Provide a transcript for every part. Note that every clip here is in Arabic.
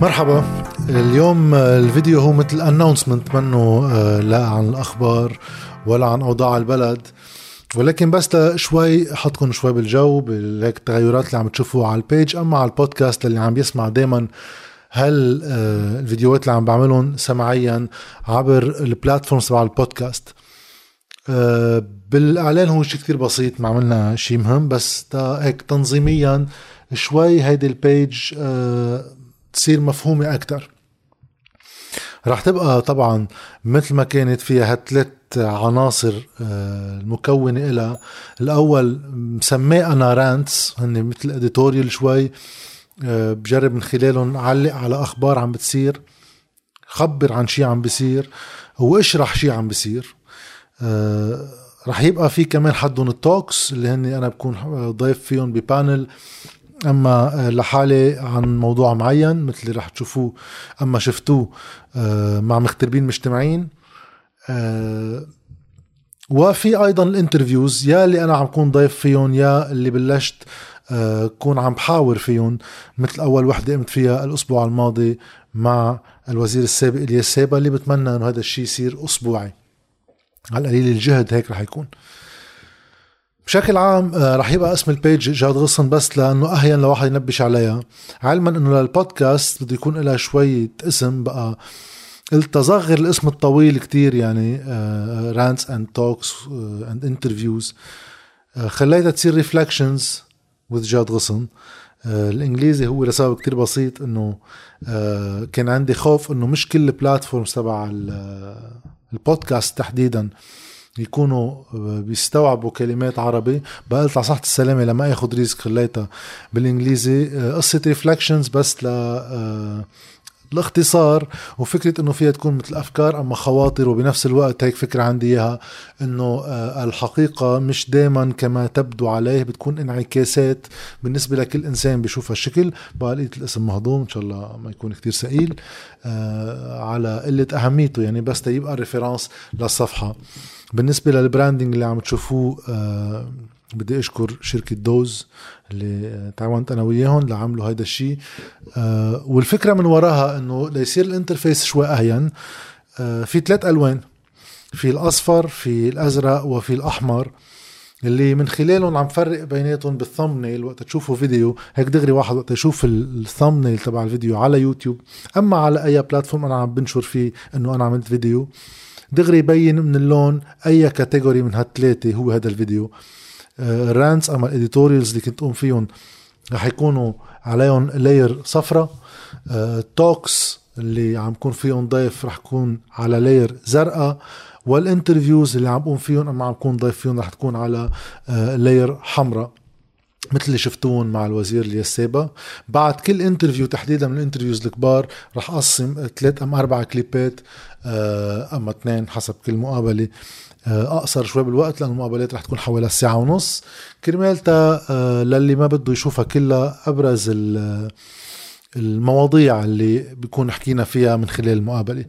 مرحبا. اليوم الفيديو هو مثل announcement منه آه، لا عن الأخبار ولا عن أوضاع البلد. ولكن بس شوي احطكم شوي بالجو بهيك التغيرات اللي عم تشوفوها على ال page أما على البودكاست اللي عم يسمع دائما هل آه، الفيديوهات اللي عم بعملهم سمعيا عبر ال platforms تبع البودكاست آه، بالإعلان هو شيء كتير بسيط ما عملنا شيء مهم بس هيك تنظيميا شوي هيدي ال page تصير مفهومة أكتر. رح تبقى طبعا مثل ما كانت فيها هالثلاث عناصر آه، المكونة إلها. الأول مسمية أنا rants هن مثل editorial شوي آه، بجرب من خلالهم علق على أخبار عم بتصير خبر عن شيء عم بيصير واشرح شيء عم بيصير. آه، رح يبقى في كمان حدهم ال talks اللي هن أنا بكون ضيف فيهم ب panel أما لحالي عن موضوع معين مثل اللي رح تشوفوه أما شفتوه آه، مع مغتربين مجتمعين آه، وفي أيضا ال interviews يا اللي أنا عم كون ضيف فيهم يا اللي بلشت آه، كون عم بحاور فيهم مثل أول وحدة قمت فيها الأسبوع الماضي مع الوزير السابق إلياس سابا اللي بتمنى إنه هذا الشيء يصير أسبوعي. على القليل الجهد هيك رح يكون. بشكل عام آه، رح يبقى اسم ال page جاد غصن بس لأنه أهين لواحد ينبش عليها. علما إنه للبودكاست بده يكون لها شوية اسم بقى. قلت تصغر الاسم الطويل كتير يعني rants and talks and interviews خليتها تصير reflections with جاد غصن. آه، الإنجليزي هو لسبب كتير بسيط إنه آه، كان عندي خوف إنه مش كل ال platforms تبع البودكاست تحديدا. يكونوا بيستوعبوا كلمات عربي. بقلت على صحة السلامة لما آخذ risk خليتها بالإنجليزي. آه، قصة reflections بس ل آه، الاختصار وفكرة إنه فيها تكون مثل أفكار أما خواطر وبنفس الوقت هيك فكرة عندي إياها إنه آه، الحقيقة مش دائما كما تبدو عليه بتكون انعكاسات بالنسبة لكل إنسان بيشوفها الشكل بقى لقيت الاسم مهضوم إن شاء الله ما يكون كتير ثقيل. على قلة أهميته يعني بس تيبقى reference للصفحة. بالنسبة لل branding اللي عم تشوفوه آه بدي أشكر شركة دوز اللي تعاونت أنا وياهم لعملوا هيدا الشيء آه والفكرة من وراها إنه ليصير ال interface شوي أهين. آه في ثلاث ألوان في الأصفر في الأزرق وفي الأحمر. اللي من خلالهم عم فرق بيناتهم بال thumbnail وقت تشوفوا فيديو. هيك دغري واحد وقت يشوف ال thumbnail تبع الفيديو على يوتيوب. أما على أي platform أنا عم بنشر فيه إنه أنا عملت فيديو. دغري يبين من اللون أي category من هالثلاثه هو هذا الفيديو. ال rants أما ال editorials اللي كنت قوم فيهم رح يكونوا عليهم layer صفرة. talks آه، اللي عم كون فيهم ضيف رح يكون على layer زرقاء. وال interviews اللي عم قوم فيهم أما عم كون ضيف فيهم رح تكون على layer آه، حمراء. مثل اللي شفتوهم مع الوزير إلياس سابا بعد كل interview تحديدا من ال interviews الكبار رح أقسم ثلاث أم أربع كليبات آه، أما اثنين حسب كل مقابلة. آه، أقصر شوي بالوقت لأنه المقابلات رح تكون حوالي ساعه ونص. كرمالتا آه، للي ما بده يشوفها كلها أبرز المواضيع اللي بيكون حكينا فيها من خلال المقابلة.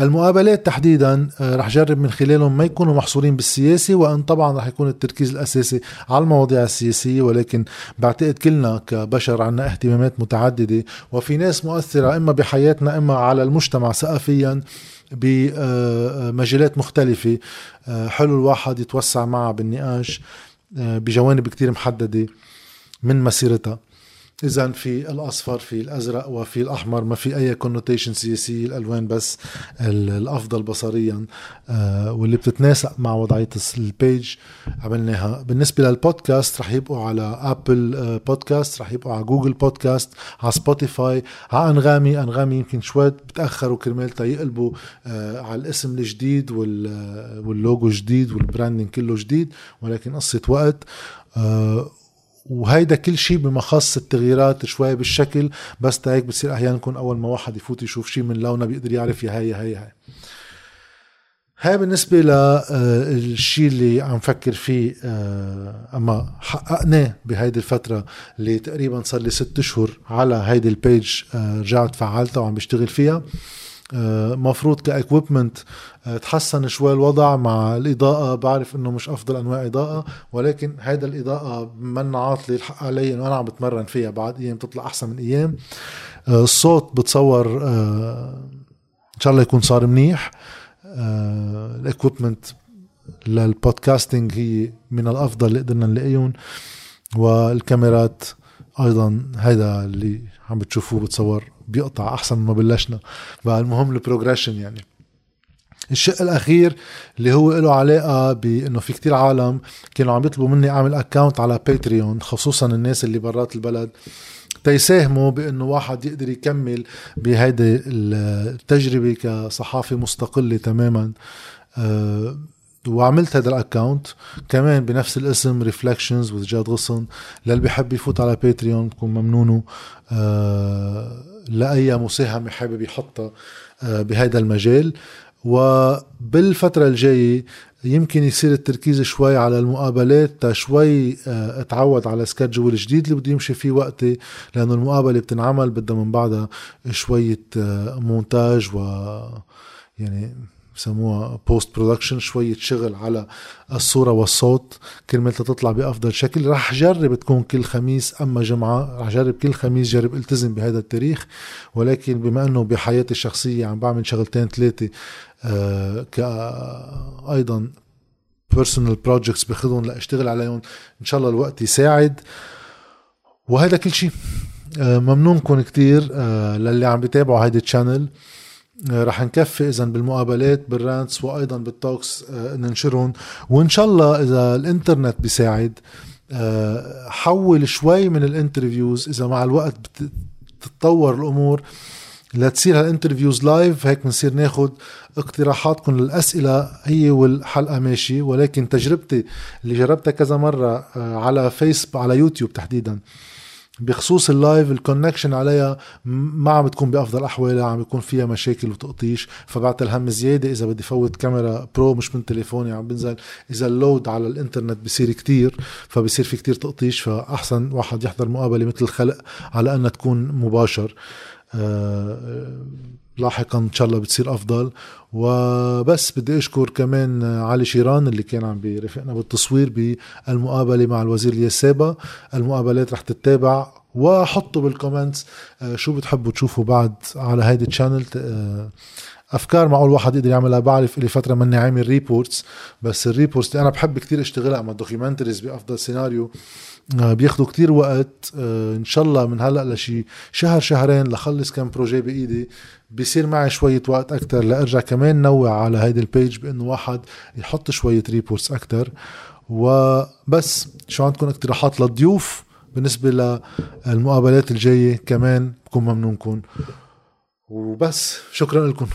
المقابلات تحديدا آه، رح جرب من خلالهم ما يكونوا محصورين بالسياسي وإن طبعا رح يكون التركيز الأساسي على المواضيع السياسية. ولكن بعتقد كلنا كبشر عنا اهتمامات متعددة. وفي ناس مؤثرة إما بحياتنا إما على المجتمع ثقافيا بمجالات مختلفة. آه، حلو الواحد يتوسع معها بالنقاش آه، بجوانب كتير محددة من مسيرتها. اذا في الأصفر في الأزرق وفي الأحمر ما في أي كونوتيشن سياسيه الألوان بس الأفضل بصريا آه، واللي بتتناسق مع وضعية ال page عملناها. بالنسبة للبودكاست رح يبقوا على Apple Podcast رح يبقوا على Google Podcast على Spotify على أنغامي. أنغامي يمكن شوي بتأخروا كرمال يقلبوا آه، على الاسم الجديد واللوجو جديد وال branding كله جديد ولكن قصة وقت آه، وهيدا كل شيء بما خص التغييرات شوي بالشكل بس هيك بصير أحيانا يكون أول ما واحد يفوت يشوف شيء من لونه بيقدر يعرف يا هي هي هي. هاي بالنسبة للشيء اللي عم فكر فيه آه، أما حققناه بهيدي الفترة اللي تقريبا صار لي ست أشهر على هيدي ال page آه، رجعت فعلتها وعم بشتغل فيها. آه، مفروض ك equipment آه، تحسن شوي الوضع مع الإضاءة بعرف إنه مش أفضل أنواع إضاءة ولكن هيدا الإضاءة من عاطلي الحق علي إنه أنا عم بتمرن فيها بعد أيام تطلع أحسن من أيام. الصوت بتصور إن شاء الله يكون صار منيح. ال equipment لل podcasting هي من الأفضل اللي قدرنا نلاقيهم والكاميرات أيضا هيدا اللي عم بتشوفوه بتصور بيقطع أحسن ما بلشنا. بقى المهم ال progression يعني. الشق الأخير اللي هو له علاقة بإنه في كتير عالم كانوا عم يطلبوا مني أعمل account على باتريون خصوصا الناس اللي برات البلد تيساهموا بإنه واحد يقدر يكمل بهيدي التجربة كصحافي مستقل تماما. أه وعملت هذا ال account كمان بنفس الاسم Reflections with جاد غصن للي بيحب يفوت على باتريون بكون ممنونه أه لأي مساهمة حابب يحطها أه بهذا المجال. وبالفترة الجاية يمكن يصير التركيز شوي على المقابلات شوي آه، اتعود على schedule جديد اللي بده يمشي فيه وقتي لأنه المقابلة بتنعمل بدها من بعدها شوية آه، مونتاج و يعني بسموها post production شوية شغل على الصورة والصوت. كرمال تطلع بأفضل شكل. رح جرب تكون كل خميس أما جمعة رح جرب كل خميس جرب التزم بهذا التاريخ. ولكن بما أنه بحياتي الشخصية عم بعمل شغلتين ثلاثة آه كأيضا personal projects باخذهم لأشتغل عليهم إن شاء الله الوقت يساعد. وهذا كل شيء. آه ممنونكم كتير آه للي عم بيتابعوا هيدي ال channel آه، رح نكفي اذا بالمقابلات بال rants وأيضا بال talks آه، ننشرهم. وإن شاء الله إذا الإنترنت بيساعد آه، حول شوي من ال interviews. إذا مع الوقت بتتطور الأمور لتصير هال interviews live هيك بنصير ناخد اقتراحاتكم للأسئلة هي والحلقة ماشي ولكن تجربتي اللي جربتها كذا مرة على فيس على يوتيوب تحديدا. بخصوص ال live ال connection عليها ما عم بتكون بأفضل أحوالها عم بيكون فيها مشاكل وتقطيش. فبعتل هم زيادة إذا بدي فوت كاميرا pro مش من تليفوني عم بنزل. إذا ال load على الإنترنت بصير كتير فبصير في كتير تقطيش. فأحسن واحد يحضر مقابلة مثل الخلق على أنها تكون مباشر. أه لاحقا إن شاء الله بتصير أفضل. وبس بدي أشكر كمان علي شيران اللي كان عم بيرافقنا بالتصوير بالمقابلة مع الوزير اليسابة المقابلات رح تتابع وحطوا بال comments آه، شو بتحبوا تشوفوا بعد على هيدي ال channel آه، أفكار معقول واحد يقدر يعملها. بعرف لي فترة ماني عامل reports بس ال reports أنا بحب كتير أشتغلها مع documentaries بأفضل سيناريو آه، بياخدوا كتير وقت. آه، إن شاء الله من هلأ لشي شهر شهرين لخلص كم projet بإيدي. بيصير معي شوية وقت أكتر لأرجع كمان نوع على هيدي ال page بإنه واحد يحط شوية reports أكتر. وبس شو عندكم اقتراحات للضيوف بالنسبة للمقابلات الجاية كمان بكون ممنونكم. وبس شكرا لكم.